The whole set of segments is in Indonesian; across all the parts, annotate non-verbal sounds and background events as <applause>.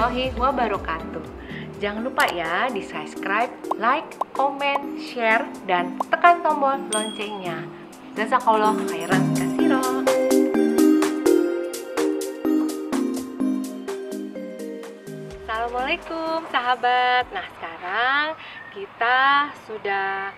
warahmatullahi wabarakatuh. Jangan lupa ya di subscribe, like, komen, share, dan tekan tombol loncengnya. Jazakallah khairan kasiro. Assalamualaikum sahabat. Nah sekarang kita sudah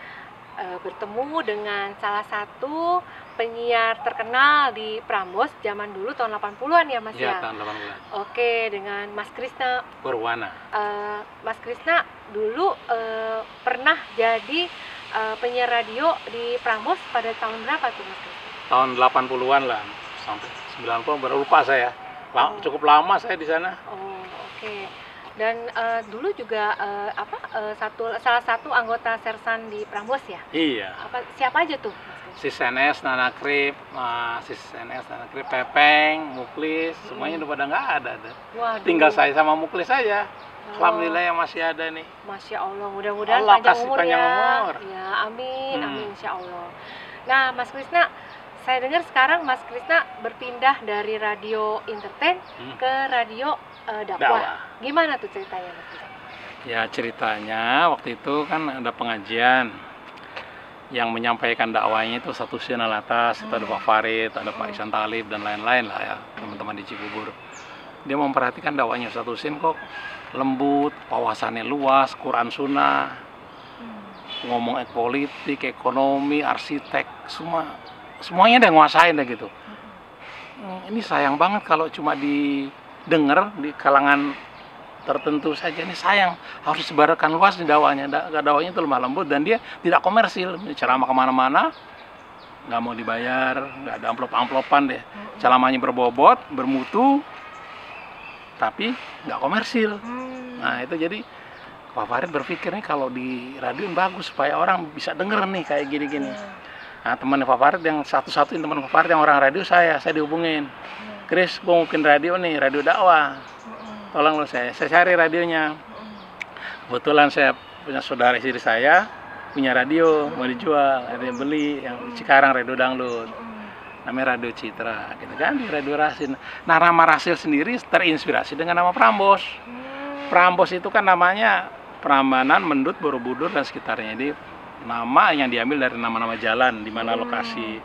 eh, bertemu dengan salah satu penyiar terkenal di Prambos zaman dulu tahun 80-an ya Mas Iya, ya. tahun 80 Oke, dengan Mas Krisna. Berwarna. Eh, Mas Krisna dulu eh, pernah jadi eh, penyiar radio di Prambos pada tahun berapa tuh Mas Krisna? Tahun 80-an lah sampai 90 baru lupa saya. La- Oh. Cukup lama saya di sana. Oh, oke. Dan eh, dulu juga eh, apa eh, satu salah satu anggota sersan di Prambos ya? Iya. Apa siapa aja tuh? Mas? Sis NS, Nana Krip, ah, Sis NS, Nana Krip, Pepeng, Muklis, semuanya udah pada nggak ada. Waduh. Tinggal saya sama Muklis saja. Oh, Alhamdulillah yang masih ada nih. Masya Allah, mudah-mudahan Allah panjang kasih umur panjang ya. umur. Ya, amin, Hmm. amin insya Allah. Nah, Mas Krisna, saya dengar sekarang Mas Krisna berpindah dari radio entertain Hmm. ke radio eh, dakwah. Dakwah. Gimana tuh ceritanya, Mas Krisna? Ya ceritanya waktu itu kan ada pengajian yang menyampaikan dakwahnya itu satu channel atas itu ada Pak Farid, ada Pak. Isan Talib dan lain-lain lah ya teman-teman di Cibubur. Dia memperhatikan dakwahnya satu sin kok lembut, wawasannya luas, Quran Sunnah, ngomong ek- politik, ekonomi, arsitek, semua semuanya dia nguasain deh gitu. Hmm, Ini sayang banget kalau cuma didengar di kalangan tertentu saja ini sayang. Harus disebarkan luas di dakwahnya Da- dakwahnya itu lemah lembut dan dia tidak komersil. Ceramah ke mana-mana nggak mau dibayar nggak ada amplop amplopan deh ceramahnya berbobot bermutu tapi nggak komersil. Hmm. nah itu jadi Pak Farid berpikir nih kalau di radio bagus supaya orang bisa denger nih kayak gini-gini. Iya. nah teman Pak Farid yang satu-satunya teman Pak Farid yang orang radio saya saya dihubungin. Iya. Chris gue mau bikin radio nih radio dakwah. Mm-mm. Tolong lo saya saya cari radionya kebetulan saya punya saudara istri saya punya radio mau dijual ada yang beli yang di Cikarang radio dangdut namanya radio Citra gitu kan di radio Rasin nah nama Rasil sendiri terinspirasi dengan nama Prambos. Prambos itu kan namanya Prambanan Mendut Borobudur dan sekitarnya jadi nama yang diambil dari nama-nama jalan di mana lokasi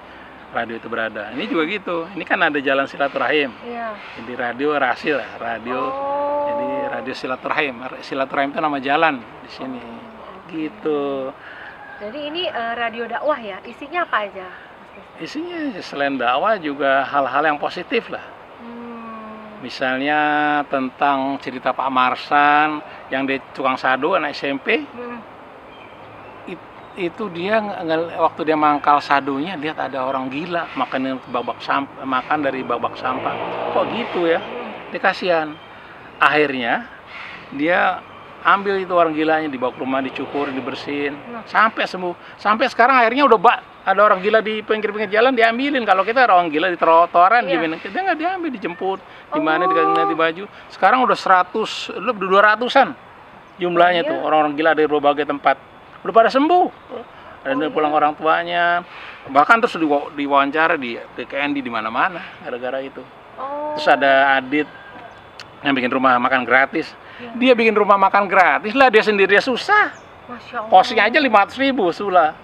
radio itu berada ini juga gitu ini kan ada jalan silaturahim Iya. jadi radio Rasil radio Oh. Radio silaturahim. Silaturahim itu nama jalan di sini. Gitu. Jadi ini eh, radio dakwah ya, isinya apa aja? Isinya selain dakwah juga hal-hal yang positif lah. Hmm. misalnya tentang cerita Pak Marsan yang dia tukang sado anak SMP Hmm. it- itu dia waktu dia mangkal sadonya lihat ada orang gila makan babak sampah makan dari babak sampah. Kok gitu ya? Hmm. dia kasihan akhirnya dia ambil itu orang gilanya dibawa ke rumah dicukur dibersihin Nah. sampai sembuh sampai sekarang akhirnya udah bak ada orang gila di pinggir-pinggir jalan diambilin kalau kita ada orang gila di trotoaran Iya. gimana kita nggak diambil dijemput di mana Oh. dikasih baju sekarang udah 100 lebih 200-an jumlahnya Iya. tuh orang-orang gila dari berbagai tempat udah pada sembuh ada Oh, yang pulang iya. orang tuanya bahkan terus diwa- diwawancara di PKN di mana-mana gara-gara itu Oh. terus ada Adit yang bikin rumah makan gratis. Iya. dia bikin rumah makan gratis lah dia sendiri dia susah. Kosnya aja 500 ribu sula.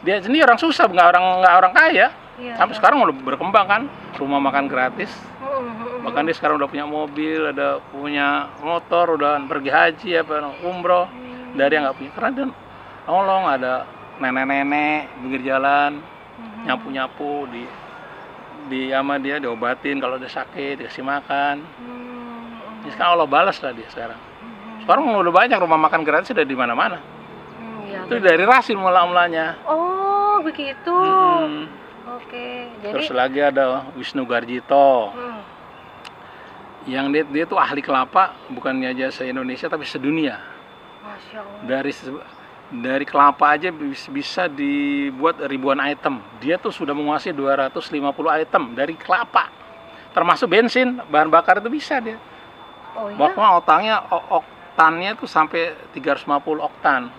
Dia sendiri orang susah nggak orang nggak orang kaya. Iya, sampai iya. sekarang udah berkembang kan rumah makan gratis. Hmm, hmm, hmm, bahkan dia sekarang udah punya mobil ada punya motor udah pergi haji apa umroh. Hmm. dari yang nggak punya. Karena dia nolong ada nenek-nenek pinggir jalan Hmm. nyapu-nyapu di di sama dia diobatin kalau dia sakit dikasih makan. Hmm, Sekarang Allah balas lah dia sekarang hmm, sekarang udah banyak rumah makan gratis udah di mana-mana hmm, iya, itu benar. dari Rasil mula-mulanya Oh, begitu. Mm-mm. Oke. Jadi terus lagi ada Wisnu Garjito hmm. yang dia dia tuh ahli kelapa bukannya aja se Indonesia tapi sedunia Masya Allah. dari dari kelapa aja bis- bisa dibuat ribuan item dia tuh sudah menguasai 250 item dari kelapa termasuk bensin bahan bakar itu bisa dia Oh iya. otangnya o- oktannya tuh sampai 350 oktan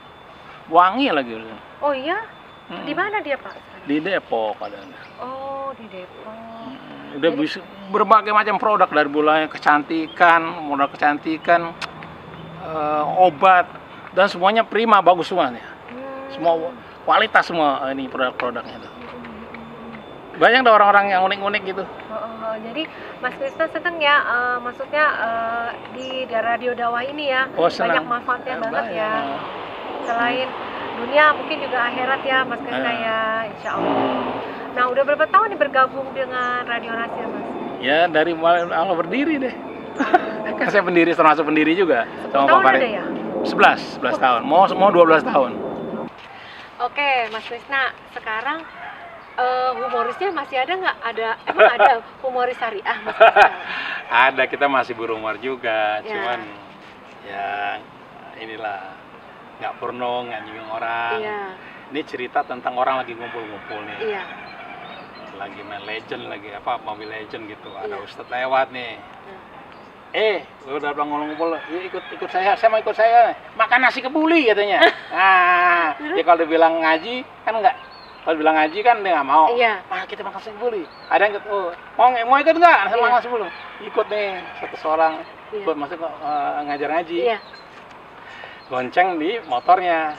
wangi lagi Oh iya. Mm. Di mana dia Pak? di Depok ada Oh di Depok. Mm. udah bisa berbagai macam produk dari mulai kecantikan modal kecantikan eh, obat dan semuanya prima bagus semuanya Hmm. semua kualitas semua ini produk-produknya itu banyak ada orang-orang yang unik-unik gitu Oh, oh, oh. Jadi Mas Kristen seneng ya, eh, maksudnya eh, di radio dakwah ini ya Oh, banyak senang. manfaatnya Eh, banget ya. banyak. Selain dunia mungkin juga akhirat ya Mas Kristen Eh. ya, Insya Allah. Nah udah berapa tahun nih bergabung dengan Radio Rahasia Mas? ya dari mulai awal berdiri deh <laughs> kan saya pendiri termasuk pendiri juga 10 sama tahun Pak ada Farid. ya? 11 11 tahun mau mau 12 tahun Oke Mas Krisna, sekarang eh, humorisnya masih ada nggak? Ada, emang ada <laughs> humoris syariah <laughs> ada kita masih berumur juga Ya. cuman ya inilah nggak porno nggak nyinggung orang Iya, ini cerita tentang orang lagi ngumpul-ngumpul nih iya. lagi main legend lagi apa mobil legend gitu ada Iya. ustadz lewat nih Hmm. eh udah bilang ngumpul ikut ikut saya saya mau ikut saya makan nasi kebuli katanya <laughs> nah dia kalau dia bilang ngaji kan enggak kalau bilang ngaji kan dia nggak mau Iya. ah kita makan kebuli ada yang ikut oh, mau mau ikut nggak saya Iya. makan kebuli ikut nih satu seorang Iya. buat masuk eh, ngajar ngaji Iya. gonceng di motornya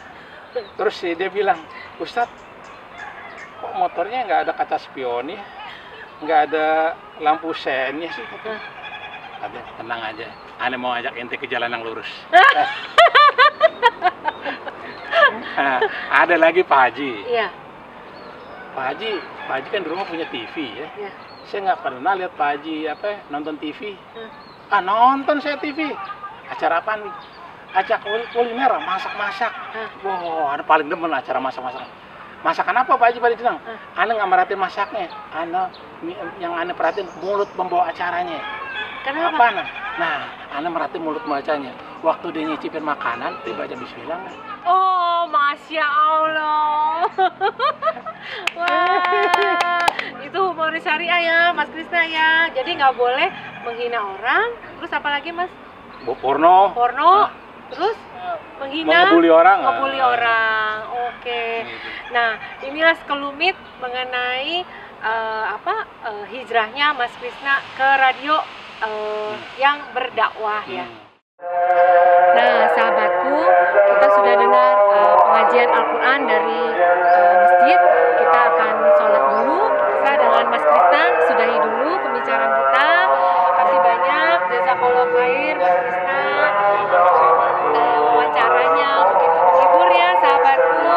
terus si dia bilang Ustadz kok motornya nggak ada kaca spion ya nggak ada lampu sennya sih Hah? ada tenang aja aneh mau ajak ente ke jalan yang lurus <laughs> Nah, ada lagi Pak Haji Iya. Pak Haji Pak Haji kan di rumah punya TV ya. Iya. saya nggak pernah lihat Pak Haji apa ya, nonton TV Hmm. ah nonton saya TV acara apa nih acara kul- kuliner masak-masak. Hah. wow ada paling demen acara masak-masak. Masakan apa Pak Haji paling senang. Ane nggak merhatiin masaknya. Mi- yang Ane perhatiin mulut pembawa acaranya. Kenapa? apa nah nah Ane merhatiin mulut pembacanya waktu dia nyicipin makanan dia baca Bismillah nggak? Oh, masya Allah. <laughs> Wah, itu humoris syariah ya, Mas Krisna ya. Jadi nggak boleh menghina orang. Terus apa lagi, Mas? Bu porno Porno. Ah. Terus menghina. ngebully orang ah. ngebully orang. Oke. Gitu. Nah, inilah sekelumit mengenai eh, apa eh, hijrahnya Mas Krisna ke radio eh, yang berdakwah ya. Nah, sahabatku, kita sudah dengar eh, pengajian Al-Quran dari eh, masjid. Kita akan sholat dulu. Saya dengan Mas Krisna sudahi dulu pembicaraan kita. Kasih banyak, jazakallah khair Mas Krisna. Eh, wawancaranya begitu menghibur ya sahabatku.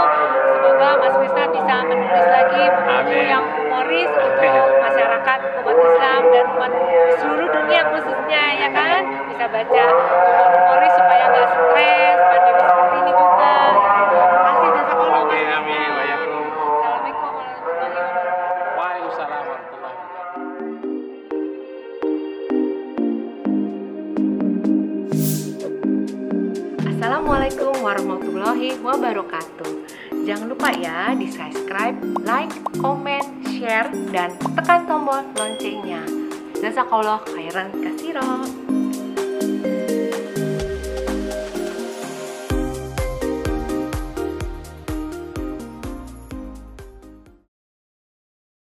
Semoga Mas Krisna bisa menulis lagi Amin. yang humoris untuk masyarakat umat Islam dan umat seluruh dunia khususnya ya kan bisa baca warahmatullahi wabarakatuh. Jangan lupa ya di subscribe, like, comment, share, dan tekan tombol loncengnya. Jazakallah khairan kasiro